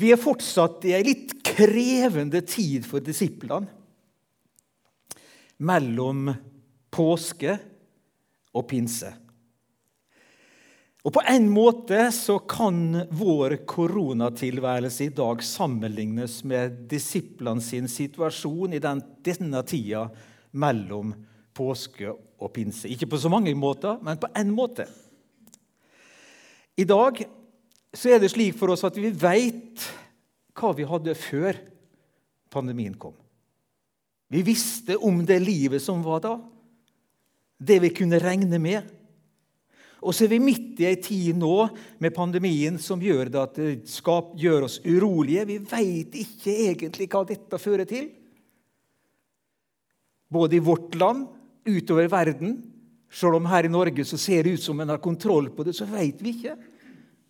Vi er fortsatt i ei litt krevende tid for disiplene. Mellom påske og pinse. Og På en måte så kan vår koronatilværelse i dag sammenlignes med disiplene sin situasjon i den, denne tida mellom påske og pinse. Ikke på så mange måter, men på én måte. I dag så er det slik for oss at vi veit hva vi hadde før pandemien kom. Vi visste om det livet som var da, det vi kunne regne med. Og så er vi midt i ei tid nå med pandemien som gjør at det skap, gjør oss urolige. Vi veit ikke egentlig hva dette fører til. Både i vårt land, utover verden. Selv om her i Norge så ser det ut som en har kontroll på det, så veit vi ikke.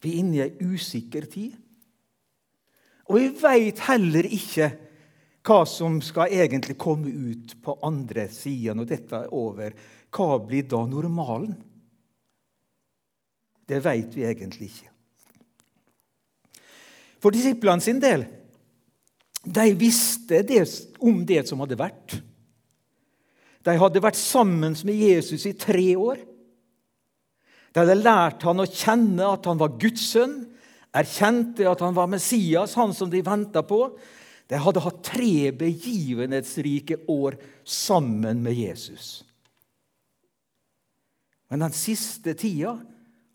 Vi er inne i ei usikker tid. Og vi veit heller ikke hva som skal egentlig komme ut på andre sida når dette er over. Hva blir da normalen? Det veit vi egentlig ikke. For disiplene sin del de visste det, om det som hadde vært. De hadde vært sammen med Jesus i tre år. De hadde lært han å kjenne at han var Guds sønn, erkjente at han var Messias, han som de venta på. De hadde hatt tre begivenhetsrike år sammen med Jesus. Men den siste tida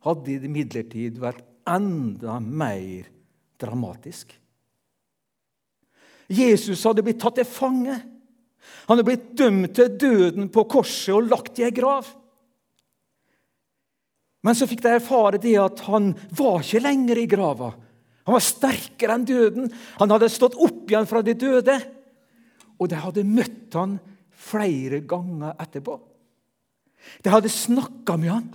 hadde imidlertid vært enda mer dramatisk. Jesus hadde blitt tatt til fange. Han hadde blitt dømt til døden på korset og lagt i ei grav. Men så fikk de erfare det at han var ikke lenger i grava. Han var sterkere enn døden. Han hadde stått opp igjen fra de døde. Og de hadde møtt han flere ganger etterpå. De hadde snakka med han.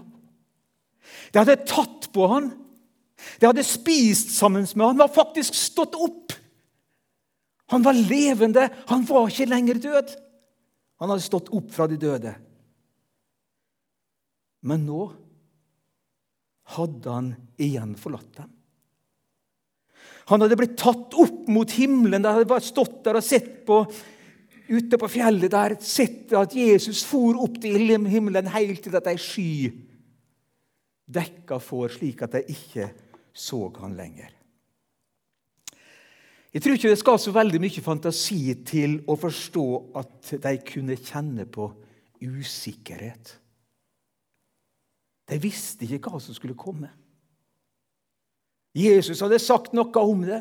De hadde tatt på han. De hadde spist sammen med han. Han var faktisk stått opp. Han var levende. Han var ikke lenger død. Han hadde stått opp fra de døde. Men nå hadde han igjen forlatt dem. Han hadde blitt tatt opp mot himmelen. De hadde bare stått der og sett på ute på fjellet der, sett at Jesus for opp til himmelen helt til at ei sky dekka for, slik at de ikke så han lenger. Jeg tror ikke det skal så veldig mye fantasi til å forstå at de kunne kjenne på usikkerhet. De visste ikke hva som skulle komme. Jesus hadde sagt noe om det,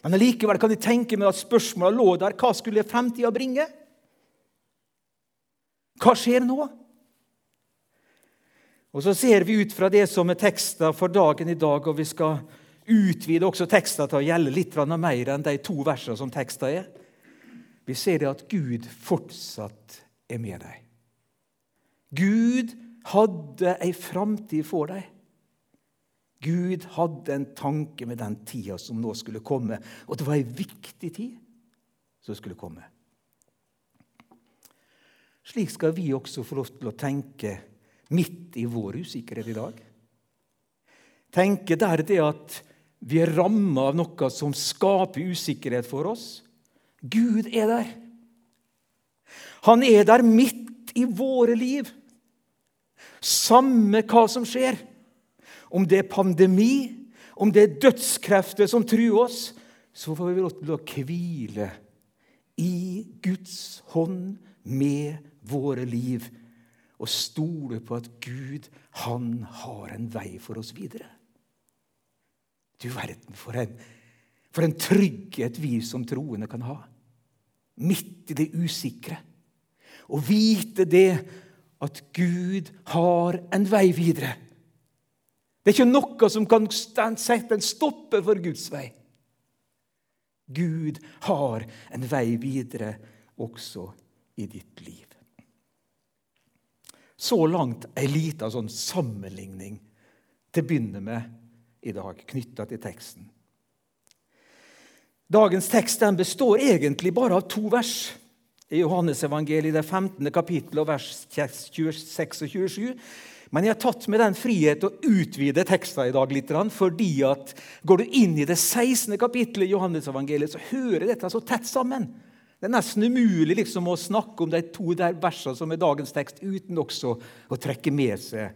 men allikevel kan de tenke meg at spørsmålet lå der. Hva skulle fremtida bringe? Hva skjer nå? Og Så ser vi ut fra det som er teksten for dagen i dag, og vi skal utvide også teksten til å gjelde litt mer enn de to versene som teksten er. Vi ser det at Gud fortsatt er med deg. Gud hadde ei framtid for deg. Gud hadde en tanke med den tida som nå skulle komme, og det var ei viktig tid som skulle komme. Slik skal vi også få lov til å tenke midt i vår usikkerhet i dag. Tenke der det at vi er ramma av noe som skaper usikkerhet for oss. Gud er der. Han er der midt i våre liv. Samme hva som skjer. Om det er pandemi, om det er dødskrefter som truer oss, så får vi lov til å hvile i Guds hånd med våre liv og stole på at Gud, han har en vei for oss videre. Du verden, for en, for en trygghet vi som troende kan ha. Midt i det usikre. Å vite det at Gud har en vei videre. Det er ikke noe som kan sette en stopper for Guds vei. Gud har en vei videre også i ditt liv. Så langt ei lita sånn sammenligning til å begynne med i dag, knytta til teksten. Dagens tekst består egentlig bare av to vers i Johannesevangeliet, det 15. kapittel, og vers 26 og 27. Men jeg har tatt med den frihet å utvide teksten i dag litt, fordi at går du inn i det 16. kapittelet i Johannes-evangeliet, så hører dette så tett sammen. Det er nesten umulig liksom å snakke om de to der versene som er dagens tekst, uten også å trekke med seg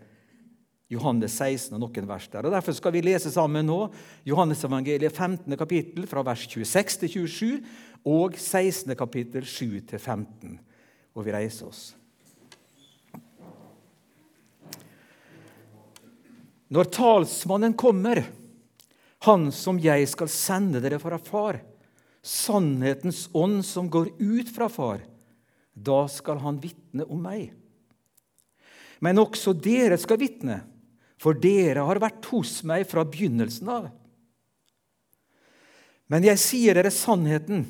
Johannes 16 og noen vers der. Og Derfor skal vi lese sammen nå Johannes-evangeliet 15. kapittel fra vers 26 til 27 og 16. kapittel 7-15. Og vi reiser oss. Når talsmannen kommer, han som jeg skal sende dere fra far, sannhetens ånd som går ut fra far, da skal han vitne om meg. Men også dere skal vitne, for dere har vært hos meg fra begynnelsen av. Men jeg sier dere sannheten.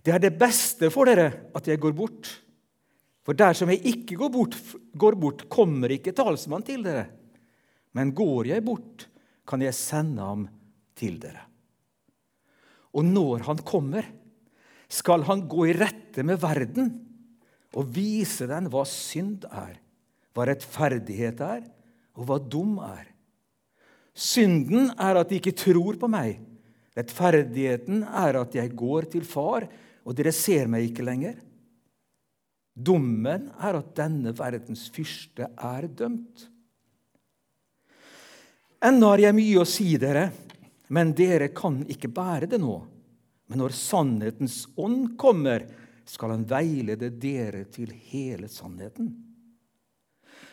Det er det beste for dere at jeg går bort. For dersom jeg ikke går bort, går bort kommer ikke talsmannen til dere. Men går jeg bort, kan jeg sende ham til dere. Og når han kommer, skal han gå i rette med verden og vise den hva synd er, hva rettferdighet er, og hva dum er. Synden er at de ikke tror på meg. Rettferdigheten er at jeg går til far, og dere ser meg ikke lenger. Dommen er at denne verdens fyrste er dømt. Ennå har jeg mye å si dere, men dere kan ikke bære det nå. Men når sannhetens ånd kommer, skal han veilede dere til hele sannheten.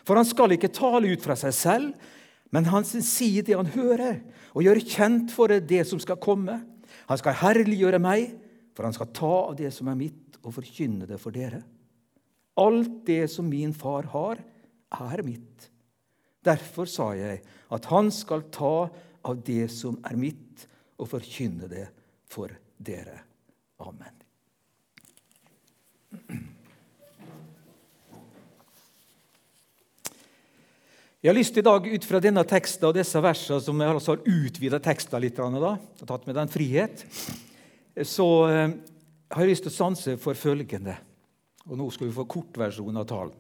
For han skal ikke tale ut fra seg selv, men han sier det han hører, og gjør kjent for det som skal komme. Han skal herliggjøre meg, for han skal ta av det som er mitt, og forkynne det for dere. Alt det som min far har, er mitt. Derfor sa jeg at han skal ta av det som er mitt, og forkynne det for dere. Amen. Jeg har lyst til i dag ut fra denne teksten og disse versene, som jeg altså har utvida teksten litt, og tatt med den frihet, så eh, har jeg lyst til å sanse for følgende. Og Nå skal vi få kortversjon av talen,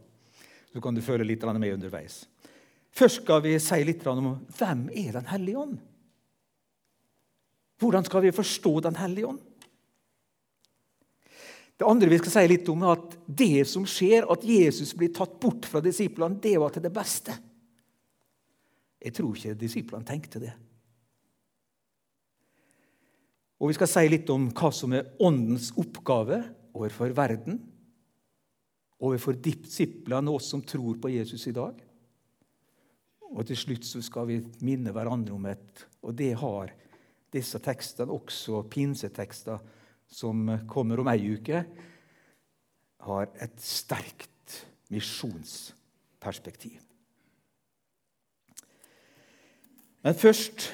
så kan du føle litt med underveis. Først skal vi si litt om hvem er Den hellige ånd. Hvordan skal vi forstå Den hellige ånd? Det andre vi skal si litt om, er at det som skjer, at Jesus blir tatt bort fra disiplene, det var til det beste. Jeg tror ikke disiplene tenkte det. Og Vi skal si litt om hva som er Åndens oppgave overfor verden, overfor disiplene og oss som tror på Jesus i dag. Og til slutt så skal vi minne hverandre om et Og det har disse tekstene, også pinsetekster som kommer om ei uke, har et sterkt misjonsperspektiv. Men først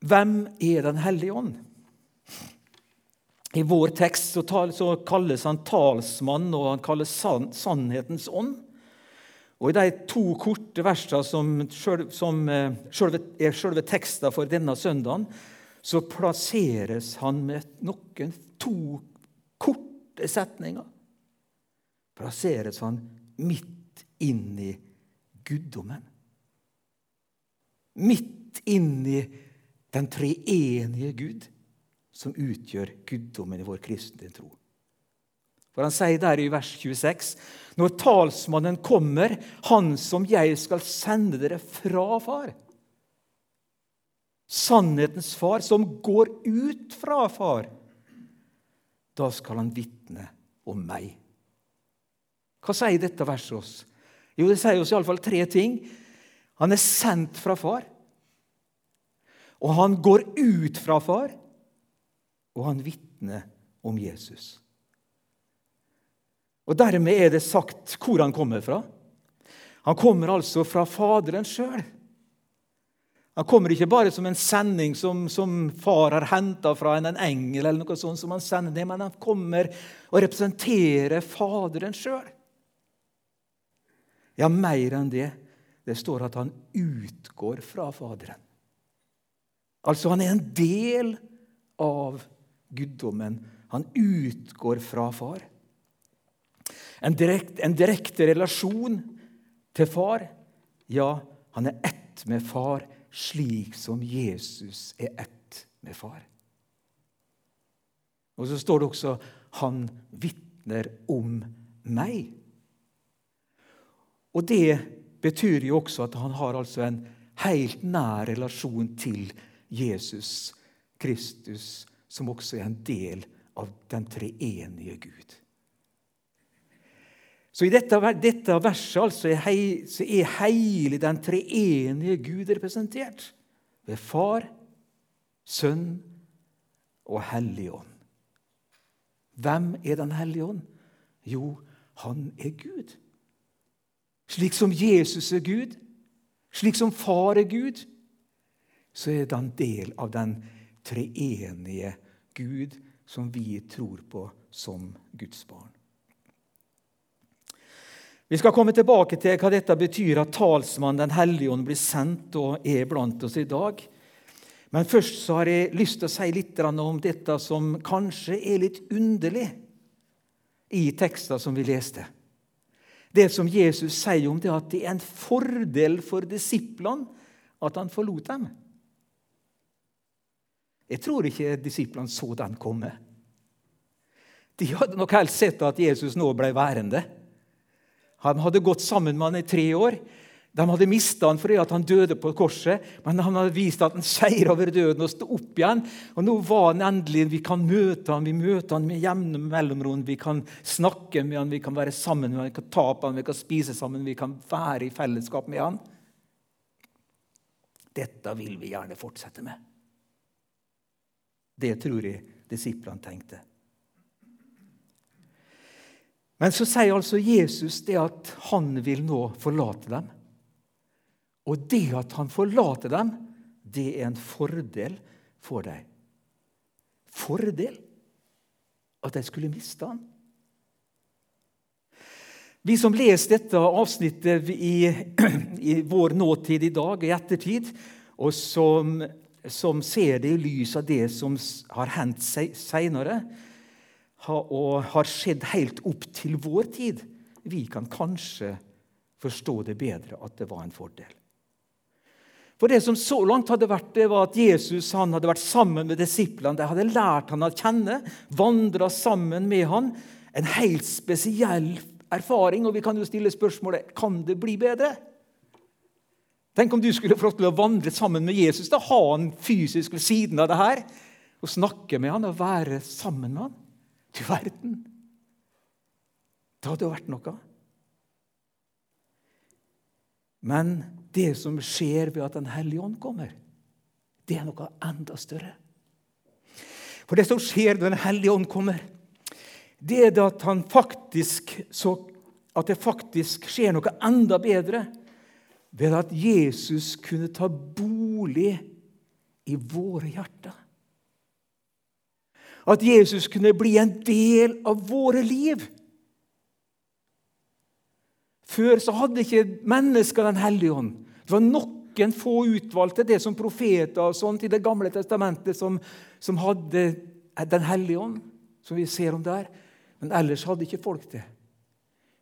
hvem er Den hellige ånd? I vår tekst så, kalles han talsmann, og han kalles sannhetens ånd. Og I de to korte versene som, som eh, er selve teksten for denne søndagen, så plasseres han med noen to korte setninger. Plasseres han midt inn i guddommen. Midt inn i den treenige Gud, som utgjør guddommen i vår kristne tro. For Han sier der i vers 26.: Når talsmannen kommer, han som jeg skal sende dere fra far. Sannhetens far, som går ut fra far. Da skal han vitne om meg. Hva sier dette verset oss? Jo, Det sier oss iallfall tre ting. Han er sendt fra far. Og han går ut fra far. Og han vitner om Jesus. Og Dermed er det sagt hvor han kommer fra. Han kommer altså fra Faderen sjøl. Han kommer ikke bare som en sending som, som far har henta fra en, en, engel, eller noe sånt, som han sender ned, men han kommer og representerer Faderen sjøl. Ja, mer enn det. Det står at han utgår fra Faderen. Altså, han er en del av guddommen. Han utgår fra Far. En direkte, en direkte relasjon til far Ja, han er ett med far, slik som Jesus er ett med far. Og så står det også 'Han vitner om meg'. Og det betyr jo også at han har altså en helt nær relasjon til Jesus Kristus, som også er en del av den treenige Gud. Så i dette, dette verset altså er, hei, er hele den treenige Gud representert ved Far, Sønn og Hellig Ånd. Hvem er Den hellige ånd? Jo, han er Gud. Slik som Jesus er Gud, slik som Far er Gud, så er en del av den treenige Gud som vi tror på som Guds barn. Vi skal komme tilbake til hva dette betyr at talsmannen Den hellige ånd blir sendt og er blant oss i dag. Men først så har jeg lyst til å si litt om dette som kanskje er litt underlig i teksten som vi leste. Det som Jesus sier om det, at det er en fordel for disiplene at han forlot dem. Jeg tror ikke disiplene så den komme. De hadde nok helst sett at Jesus nå ble værende. Han hadde gått sammen med han i tre år. De hadde mista han fordi han døde på korset, men han hadde vist at han seier over døden og sto opp igjen. Og Nå var han endelig Vi kan møte han, vi møter han med jevne mellomrom. Vi kan snakke med han, vi kan være sammen med han, vi kan ta på han, vi kan spise sammen, vi kan være i fellesskap med han. Dette vil vi gjerne fortsette med. Det tror jeg disiplene tenkte. Men så sier altså Jesus det at han vil nå forlate dem. Og det at han forlater dem, det er en fordel for dem. Fordel? At de skulle miste han? Vi som leser dette avsnittet i, i vår nåtid i dag i ettertid, og som, som ser det i lys av det som har hendt seinere, og har skjedd helt opp til vår tid, vi kan kanskje forstå det bedre at det var en fordel. For Det som så langt hadde vært, det var at Jesus hadde vært sammen med disiplene. De hadde lært han å kjenne, vandra sammen med han. En helt spesiell erfaring. Og vi kan jo stille spørsmålet kan det bli bedre. Tenk om du skulle få til å vandre sammen med Jesus, da ha han fysisk ved siden av det her, og snakke med han og være sammen med han. Du verden! Det hadde vært noe. Men det som skjer ved at Den hellige ånd kommer, det er noe enda større. For det som skjer når Den hellige ånd kommer, det er at, faktisk, at det faktisk skjer noe enda bedre ved at Jesus kunne ta bolig i våre hjerter. At Jesus kunne bli en del av våre liv. Før så hadde ikke mennesker Den hellige ånd. Det var noen få utvalgte, det som profeter og sånt i Det gamle testamentet, som, som hadde Den hellige ånd, som vi ser om der. Men ellers hadde ikke folk det.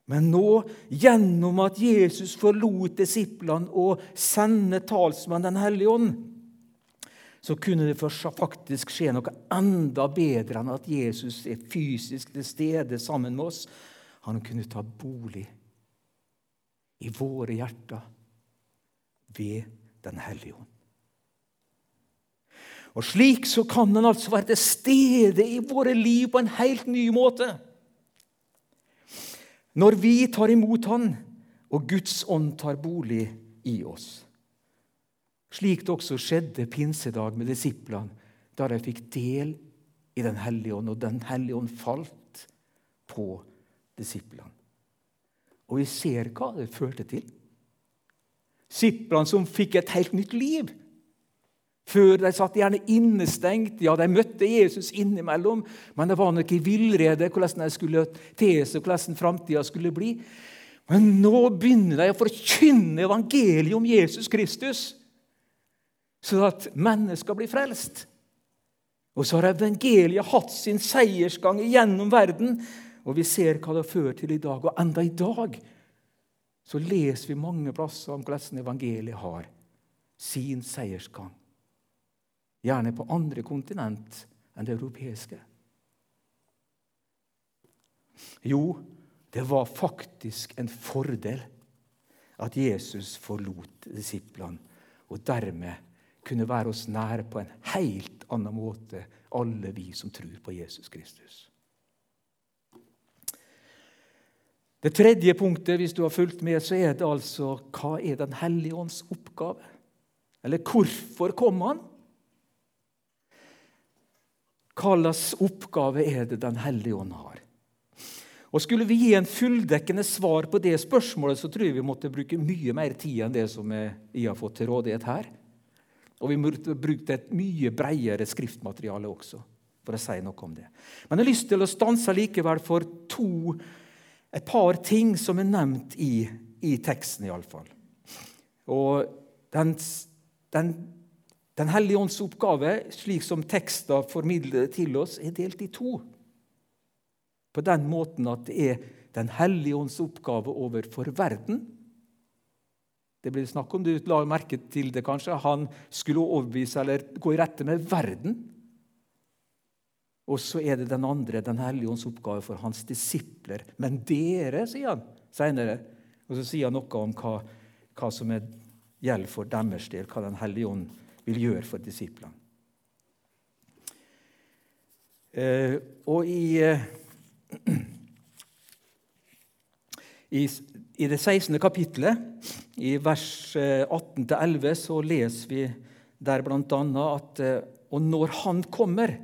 Men nå, gjennom at Jesus forlot disiplene og sendte talsmannen Den hellige ånd, så kunne det faktisk skje noe enda bedre enn at Jesus er fysisk til stede sammen med oss. Han kunne ta bolig i våre hjerter ved Den hellige ånd. Og Slik så kan han altså være til stede i våre liv på en helt ny måte. Når vi tar imot Han, og Guds ånd tar bolig i oss. Slik det også skjedde pinsedag med disiplene, da de fikk del i Den hellige ånd, og Den hellige ånd falt på disiplene. Og vi ser hva det førte til. Disiplene som fikk et helt nytt liv. Før de satt gjerne innestengt. Ja, de møtte Jesus innimellom, men det var nok i villrede hvordan de skulle te seg, hvordan framtida skulle bli. Men nå begynner de å forkynne evangeliet om Jesus Kristus så at mennesker blir frelst. Og så har evangeliet hatt sin seiersgang gjennom verden, og vi ser hva det ført til i dag. Og enda i dag så leser vi mange plasser om hvordan evangeliet har sin seiersgang. Gjerne på andre kontinent enn det europeiske. Jo, det var faktisk en fordel at Jesus forlot disiplene, og dermed kunne være oss nære på en helt annen måte, alle vi som tror på Jesus Kristus. Det tredje punktet, hvis du har fulgt med, så er det altså hva er Den hellige ånds oppgave? Eller hvorfor kom han? Hva slags oppgave er det Den hellige ånd har? Og Skulle vi gi en fulldekkende svar på det spørsmålet, så tror jeg vi måtte bruke mye mer tid enn det som jeg har fått til rådighet her. Og vi måtte brukt et mye bredere skriftmateriale også, for å si noe om det. Men jeg har lyst til å stanse likevel for to, et par ting som er nevnt i, i teksten, iallfall. Og den, den, den hellige ånds oppgave, slik som teksten formidler til oss, er delt i to på den måten at det er Den hellige ånds oppgave overfor verden. Det blir snakk om du la merke til det kanskje. Han skulle overbevise eller gå i rette med verden. Og så er det den andre, Den hellige ånds oppgave for hans disipler. Men dere, sier han senere. Og så sier han noe om hva, hva som er, gjelder for deres del, hva Den hellige ånd vil gjøre for disiplene. Eh, og i eh, i, I, det 16. kapittelet, i vers 18-11, eh, så leser vi der bl.a. at Og når Han kommer,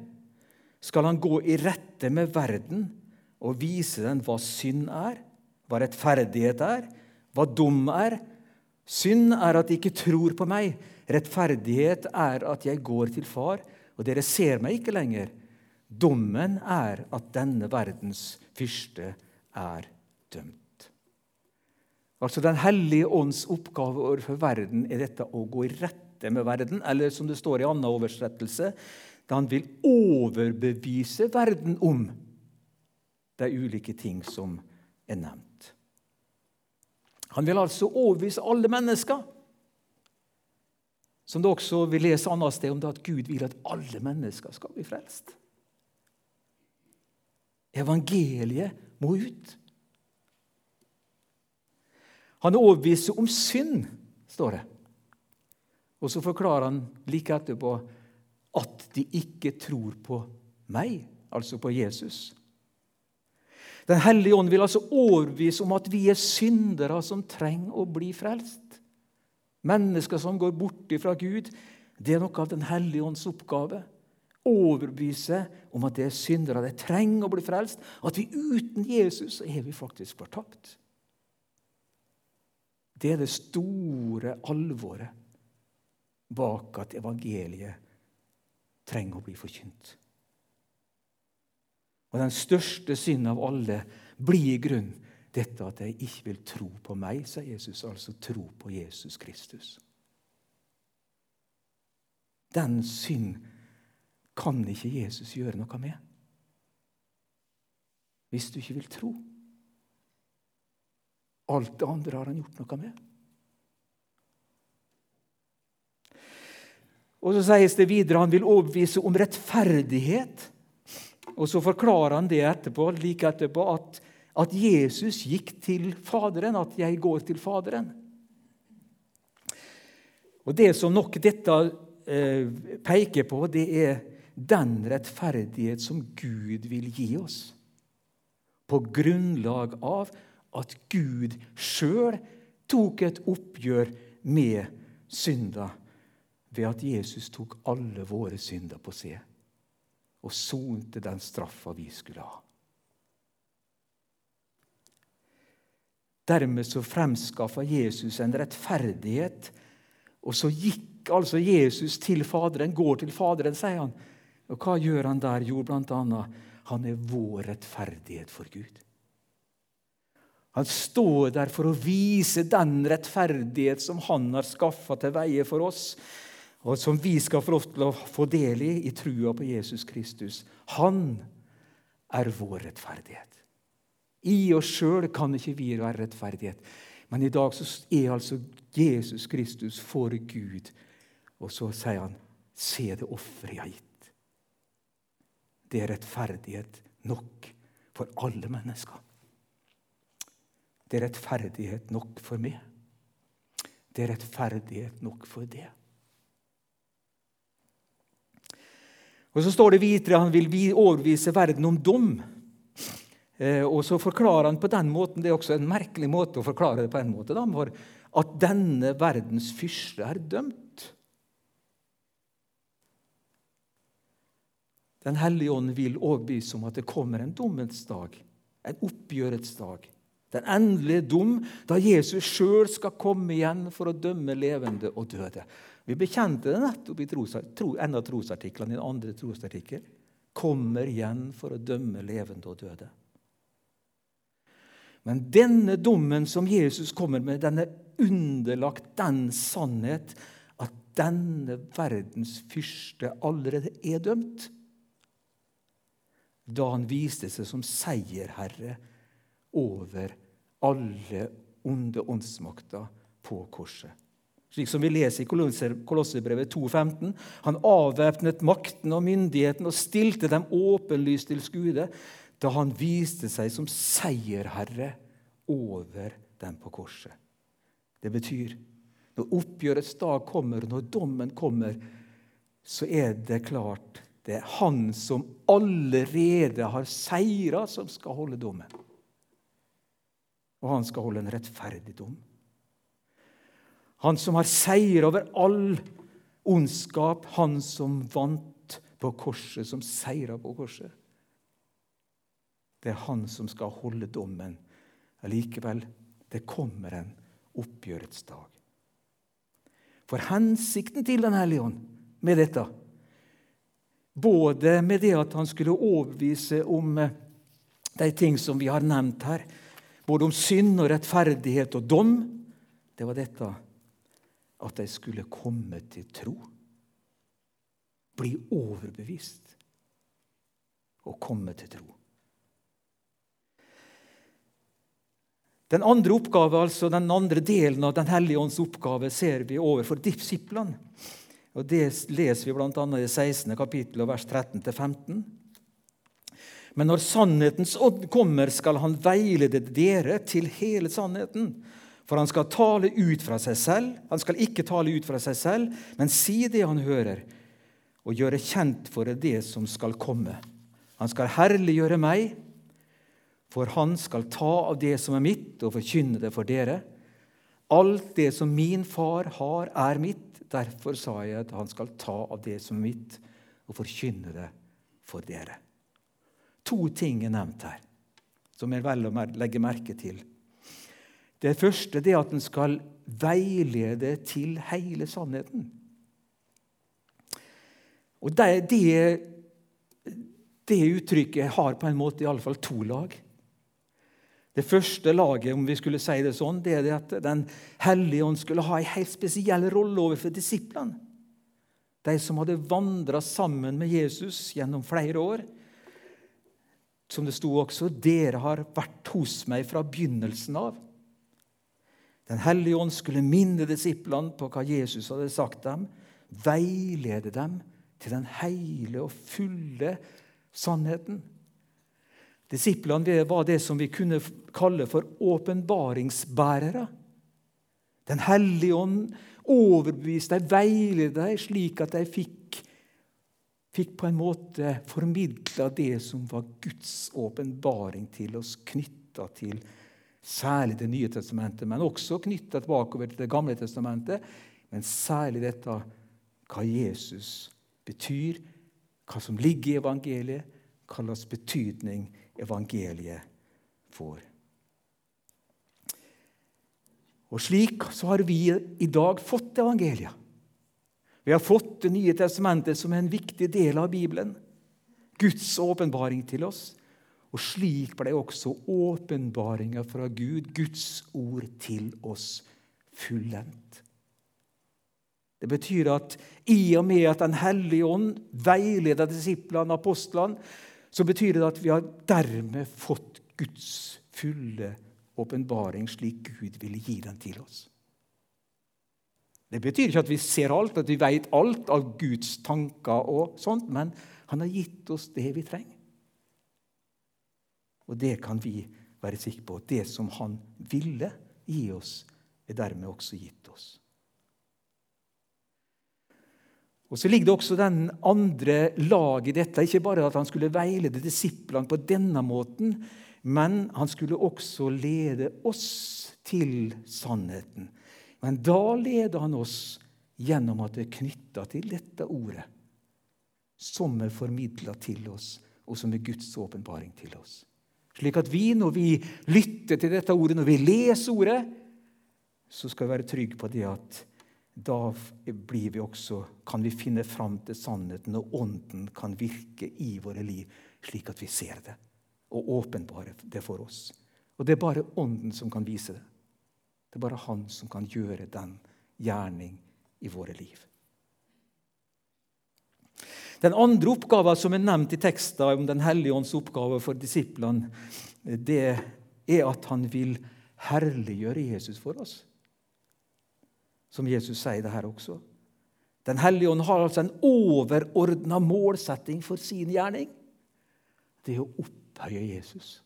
skal Han gå i rette med verden og vise den hva synd er, hva rettferdighet er, hva dum er. Synd er at de ikke tror på meg. Rettferdighet er at jeg går til Far, og dere ser meg ikke lenger. Dommen er at denne verdens fyrste er dømt. Altså Den hellige ånds oppgave overfor verden er dette å gå i rette med verden, eller som det står i annen oversettelse, da han vil overbevise verden om de ulike ting som er nevnt. Han vil altså overbevise alle mennesker. Som det også vil lese annet sted om det at Gud vil at alle mennesker skal bli frelst. Evangeliet må ut. Han overbeviser om synd, står det. Og så forklarer han like etterpå at de ikke tror på meg, altså på Jesus. Den hellige ånd vil altså overbevise om at vi er syndere som trenger å bli frelst. Mennesker som går bort fra Gud. Det er noe av Den hellige ånds oppgave overbevise om at det er syndere, de trenger å bli frelst. At vi uten Jesus er vi faktisk fortapt. Det er det store alvoret bak at evangeliet trenger å bli forkynt. Og Den største synden av alle blir i grunn dette at jeg ikke vil tro på meg, sier Jesus, altså tro på Jesus Kristus. Den synd kan ikke Jesus gjøre noe med. Hvis du ikke vil tro. Alt det andre har han gjort noe med. Og Så sies det videre han vil overbevise om rettferdighet. Og Så forklarer han det etterpå, like etterpå at, at Jesus gikk til Faderen, at 'jeg går til Faderen'. Og Det som nok dette eh, peker på, det er den rettferdighet som Gud vil gi oss. På grunnlag av at Gud sjøl tok et oppgjør med synda ved at Jesus tok alle våre synder på seg og sonte den straffa vi skulle ha. Dermed så fremskaffa Jesus en rettferdighet, og så gikk altså Jesus til Faderen, går til Faderen, sier han, og hva gjør han der? Jo, blant annet han er vår rettferdighet for Gud. Han står der for å vise den rettferdighet som han har skaffa til veie for oss, og som vi skal få lov til å få del i i trua på Jesus Kristus. Han er vår rettferdighet. I oss sjøl kan ikke vi være rettferdighet, Men i dag så er altså Jesus Kristus for Gud. Og så sier han, 'Se det offeret jeg har gitt'. Det er rettferdighet nok for alle mennesker. Det er rettferdighet nok for meg. Det er rettferdighet nok for det. Og Så står det videre han vil overbevise verden om dom. Eh, og så forklarer han på den måten, Det er også en merkelig måte å forklare det på en måte, da, for at denne verdens fyrste er dømt. Den hellige ånd vil overbevise om at det kommer en dommens dag, en oppgjørets dag. Den endelige dom, da Jesus sjøl skal komme igjen for å dømme levende og døde. Vi bekjente det nettopp i tros, tro, en av trosartiklene i den andre trosartikkel. Kommer igjen for å dømme levende og døde. Men denne dommen som Jesus kommer med, den er underlagt den sannhet at denne verdens fyrste allerede er dømt. Da han viste seg som seierherre over alle onde åndsmakter på korset. Slik som vi leser i Kolosserbrevet 2,15. Han avvæpnet makten og myndigheten og stilte dem åpenlyst til skue da han viste seg som seierherre over dem på korset. Det betyr når oppgjørets dag kommer, når dommen kommer, så er det klart det er han som allerede har seira, som skal holde dommen. Og han skal holde en rettferdig dom. Han som har seier over all ondskap, han som vant på korset, som seira på korset. Det er han som skal holde dommen. Allikevel, det kommer en oppgjørets dag. For hensikten til Den hellige ånd med dette, både med det at han skulle overbevise om eh, de ting som vi har nevnt her, både om synd og rettferdighet og dom, det var dette at de skulle komme til tro. Bli overbevist og komme til tro. Den andre oppgave, altså den andre delen av Den hellige ånds oppgave ser vi overfor disiplene. Og Det leser vi bl.a. i 16. kapittel, vers 13-15. Men når sannhetens ånd kommer, skal han veilede dere til hele sannheten. For han skal tale ut fra seg selv. Han skal ikke tale ut fra seg selv, men si det han hører, og gjøre kjent for det som skal komme. Han skal herliggjøre meg, for han skal ta av det som er mitt, og forkynne det for dere. Alt det som min far har, er mitt. Derfor sa jeg at han skal ta av det som er mitt, og forkynne det for dere. To ting er nevnt her, som jeg vel å legge merke til. Det første er at den skal veilede til hele sannheten. Og det, det, det uttrykket har på en måte i alle fall to lag. Det første laget om vi skulle si det sånn, det er det at Den hellige ånd skulle ha en helt spesiell rolle overfor disiplene. De som hadde vandra sammen med Jesus gjennom flere år. Som det sto også, 'Dere har vært hos meg fra begynnelsen av'. Den hellige ånd skulle minne disiplene på hva Jesus hadde sagt dem, veilede dem til den hele og fulle sannheten. Disiplene var det som vi kunne kalle for åpenbaringsbærere. Den hellige ånd overbeviste dem, veiledet dem, slik at de fikk, fikk på en måte formidla det som var Guds åpenbaring til oss, knytta til særlig Det nye testamentet, men også knytta bakover til Det gamle testamentet. Men særlig dette hva Jesus betyr, hva som ligger i evangeliet, hva slags betydning evangeliet får. Og Slik så har vi i dag fått evangeliet. Vi har fått Det nye testamentet som en viktig del av Bibelen. Guds åpenbaring til oss. Og slik ble også åpenbaringa fra Gud, Guds ord, til oss fullendt. Det betyr at i og med at Den hellige ånd veileder disiplene, apostlene, så betyr det at vi har dermed fått Guds fulle åpenbaring slik Gud ville gi den til oss. Det betyr ikke at vi ser alt, at vi vet alt av Guds tanker, og sånt, men han har gitt oss det vi trenger. Og det kan vi være sikre på. Det som han ville gi oss, er dermed også gitt oss. Og Så ligger det også den andre lag i dette. Ikke bare at han skulle veilede disiplene på denne måten, men han skulle også lede oss til sannheten. Men da leder han oss gjennom at det er knytta til dette ordet, som er formidla til oss, og som er Guds åpenbaring til oss. Slik at vi, når vi lytter til dette ordet, når vi leser ordet, så skal vi være trygge på det at da blir vi også, kan vi finne fram til sannheten, og Ånden kan virke i våre liv, slik at vi ser det og åpenbare det for oss. Og det er bare Ånden som kan vise det. Det er bare Han som kan gjøre den gjerning i våre liv. Den andre oppgaven som er nevnt i teksten om Den hellige ånds oppgave for disiplene, det er at han vil herliggjøre Jesus for oss. Som Jesus sier det her også. Den hellige ånd har altså en overordna målsetting for sin gjerning. Det er å opphøye Jesus.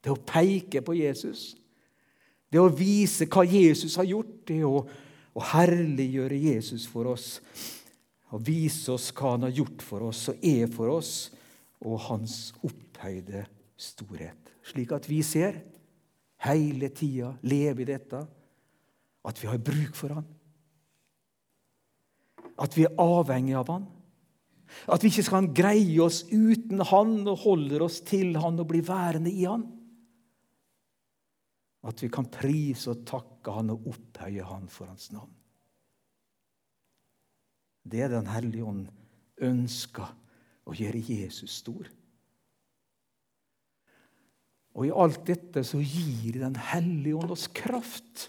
Det er å peke på Jesus. Det er å vise hva Jesus har gjort. Det er å, å herliggjøre Jesus for oss. Og vise oss hva han har gjort for oss og er for oss, og hans opphøyde storhet. Slik at vi ser hele tida, lever i dette, at vi har bruk for han. At vi er avhengig av han. At vi ikke skal greie oss uten Han og holder oss til Han og blir værende i Han. At vi kan prise og takke Han og opphøye Han for Hans navn. Det er Den hellige ånd ønsker å gjøre Jesus stor. Og i alt dette så gir Den hellige ånd oss kraft.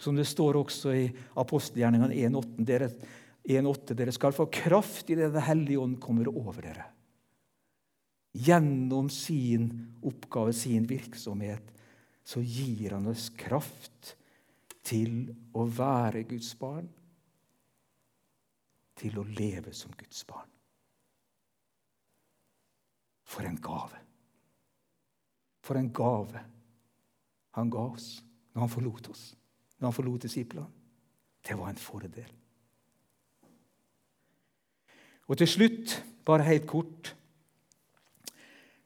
Som det står også i apostelgjerningene 1.8. Dere 1,8.: Dere skal få kraft i det Den hellige ånd kommer over dere. Gjennom sin oppgave, sin virksomhet, så gir han oss kraft til å være Guds barn, til å leve som Guds barn. For en gave! For en gave han ga oss når han forlot oss, når han forlot disiplene. Det var en fordel. Og til slutt, bare helt kort,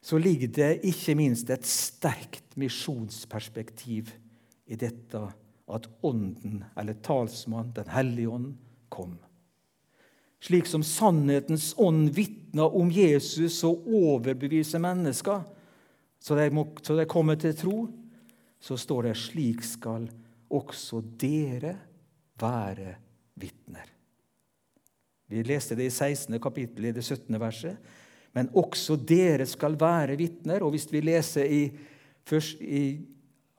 så ligger det ikke minst et sterkt misjonsperspektiv i dette at Ånden, eller talsmann, Den hellige ånd, kom. Slik som sannhetens ånd vitner om Jesus og overbeviser mennesker, så de, må, så de kommer til tro, så står det slik skal også dere være vitner. Vi leste det i 16. kapittel, i det 17. verset. Men også dere skal være vitner. Og hvis vi leser i, først i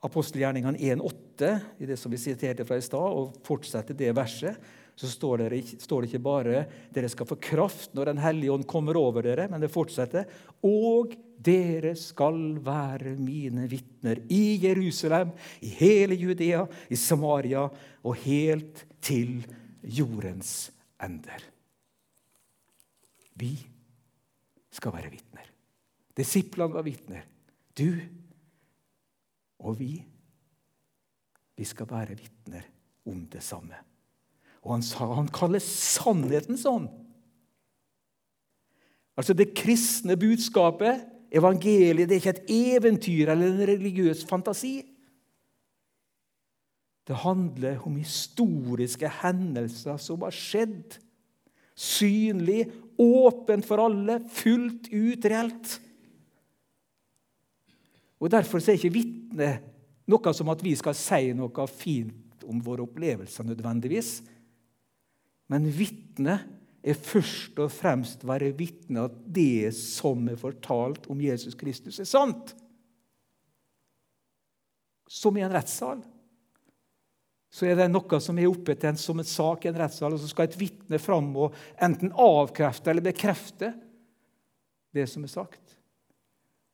apostelgjerningene 1,8, i det som vi siterte fra i stad, og fortsetter det verset, så står det, står det, ikke bare 'dere skal få kraft når Den hellige ånd kommer over dere', men det fortsetter 'og dere skal være mine vitner i Jerusalem, i hele Judea, i Samaria og helt til jordens ender'. Vi skal være vitner. Disiplene var vitner. Du og vi, vi skal være vitner om det samme. Og han sa han kaller sannhetens ånd. Altså det kristne budskapet, evangeliet, det er ikke et eventyr eller en religiøs fantasi. Det handler om historiske hendelser som har skjedd. Synlig åpent for alle, fullt ut reelt. Og Derfor er ikke vitne noe som at vi skal si noe fint om våre opplevelser nødvendigvis. Men vitne er først og fremst være vitne at det som er fortalt om Jesus Kristus, er sant. Som i en rettssal så er det noe som er oppe til en som en sak i en rettssal, og så skal et vitne fram og enten avkrefte eller bekrefte det som er sagt.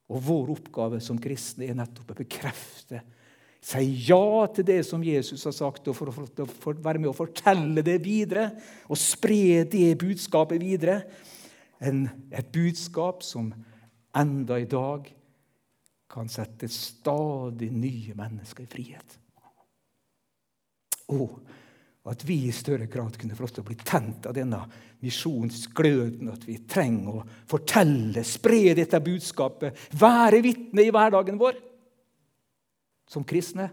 Og vår oppgave som kristne er nettopp å bekrefte Si ja til det som Jesus har sagt, og for å være med å fortelle det videre og spre det budskapet videre. En, et budskap som enda i dag kan sette stadig nye mennesker i frihet. Og at vi i større grad kunne få lov til å bli tent av denne misjonsgløden. At vi trenger å fortelle, spre dette budskapet, være vitne i hverdagen vår som kristne.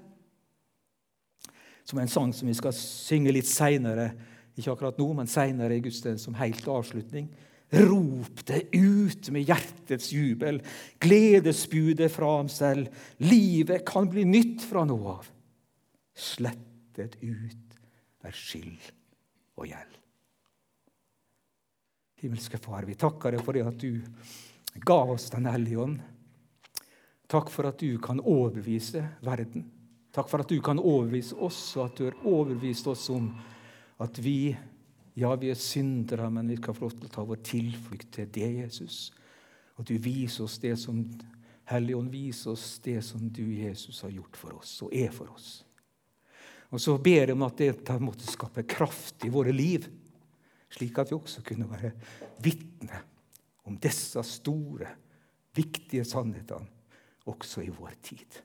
Som en sang som vi skal synge litt seinere, ikke akkurat nå, men seinere i gudstjenesten som helt avslutning. Rop det ut med hjertets jubel, gledesbudet fra ham selv. Livet kan bli nytt fra nå av. Slettet ut er skyld og gjeld. Himmelske Far, vi takker deg for det at du ga oss Den hellige ånd Takk for at du kan overbevise verden. Takk for at du kan overbevise oss, og at du har overbevist oss om at vi ja, vi er syndere, men vi skal få lov til å ta vår tilflukt til det, Jesus. Og du viser oss det som Helligånd viser oss det som du, Jesus, har gjort for oss og er for oss. Og så ber jeg om at dette måtte skape kraft i våre liv, slik at vi også kunne være vitne om disse store, viktige sannhetene også i vår tid.